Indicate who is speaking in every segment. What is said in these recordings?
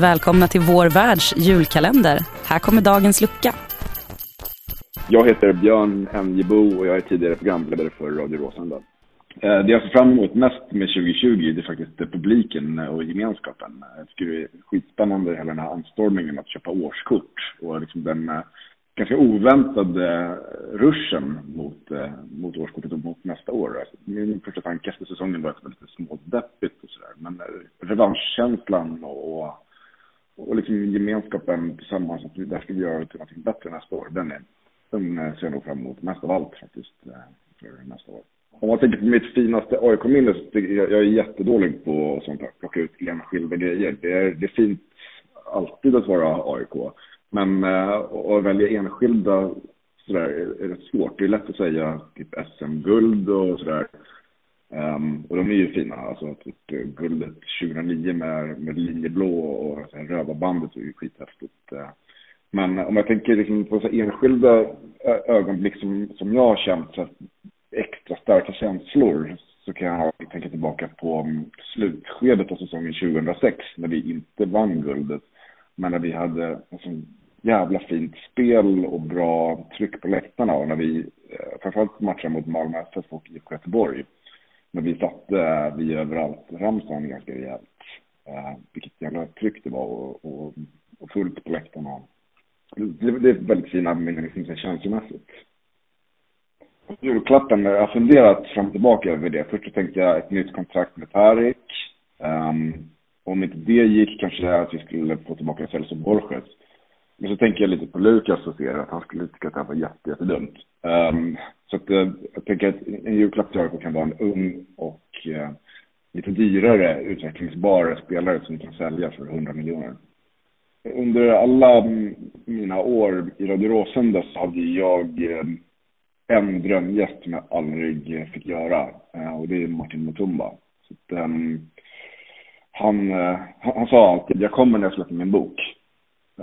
Speaker 1: Välkomna till vår världs julkalender. Här kommer dagens lucka.
Speaker 2: Jag heter Björn Enjebo och jag är tidigare programledare för Radio Råsunda. Eh, det jag ser fram emot mest med 2020 det är faktiskt publiken och gemenskapen. Jag tycker det är skitspännande hela den här anstormningen att köpa årskort och liksom den eh, ganska oväntade ruschen mot, mot årskortet och mot nästa år. Alltså, min första tanke efter säsongen var att det var lite smådeppigt och sådär. Men revanschkänslan och, och liksom gemenskapen tillsammans, att där ska vi göra till någonting bättre nästa år, den, är, den eh, ser jag nog fram emot mest av allt faktiskt eh, för nästa år. Om man tänker på mitt finaste AIK-minne så jag, jag är jättedålig på sånt här, plocka ut enskilda grejer. Det är, det är fint alltid att vara AIK. Men eh, att välja enskilda sådär är rätt svårt. Det är lätt att säga typ SM-guld och sådär. Um, och de är ju fina. Alltså typ, guldet 2009 med, med linjeblå och så röda bandet är ju skithäftigt. Uh, men om jag tänker liksom på så enskilda ögonblick som, som jag har känt så extra starka känslor så kan jag tänka tillbaka på mm, slutskedet av säsongen 2006 när vi inte vann guldet. Men när vi hade alltså, jävla fint spel och bra tryck på läktarna och när vi, eh, framförallt matchen mot Malmö FF och IFK Göteborg, men vi satte vi överallt ramsan ganska rejält. Eh, vilket jävla tryck det var och, och, och fullt på läktarna. Det, det är väldigt fina minnen liksom, känslomässigt julklappen, jag har funderat fram och tillbaka över det. Först så tänkte jag ett nytt kontrakt med Tarik. Um, om inte det gick kanske det att vi skulle få tillbaka Celso Borges. Men så tänker jag lite på Lukas och ser att han skulle tycka att det här var jätte, jättedumt. Um, så att, eh, jag tänker att en julklapp till AIK kan vara en ung och eh, lite dyrare utvecklingsbar spelare som kan sälja för 100 miljoner. Under alla mina år i Radio Råsunda så hade jag eh, en drömgäst som jag aldrig fick göra eh, och det är Martin Mutumba. Så att, um, han, uh, han sa alltid, jag kommer när jag släpper min bok.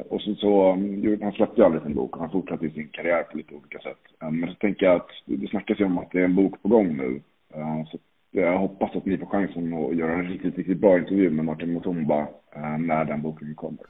Speaker 2: Och så, så mm, han släppte aldrig sin bok och han fortsatte sin karriär på lite olika sätt. Eh, men så tänker jag att det snackas ju om att det är en bok på gång nu. Eh, så jag hoppas att ni får chansen att göra en riktigt, riktigt bra intervju med Martin Mutumba eh, när den boken kommer.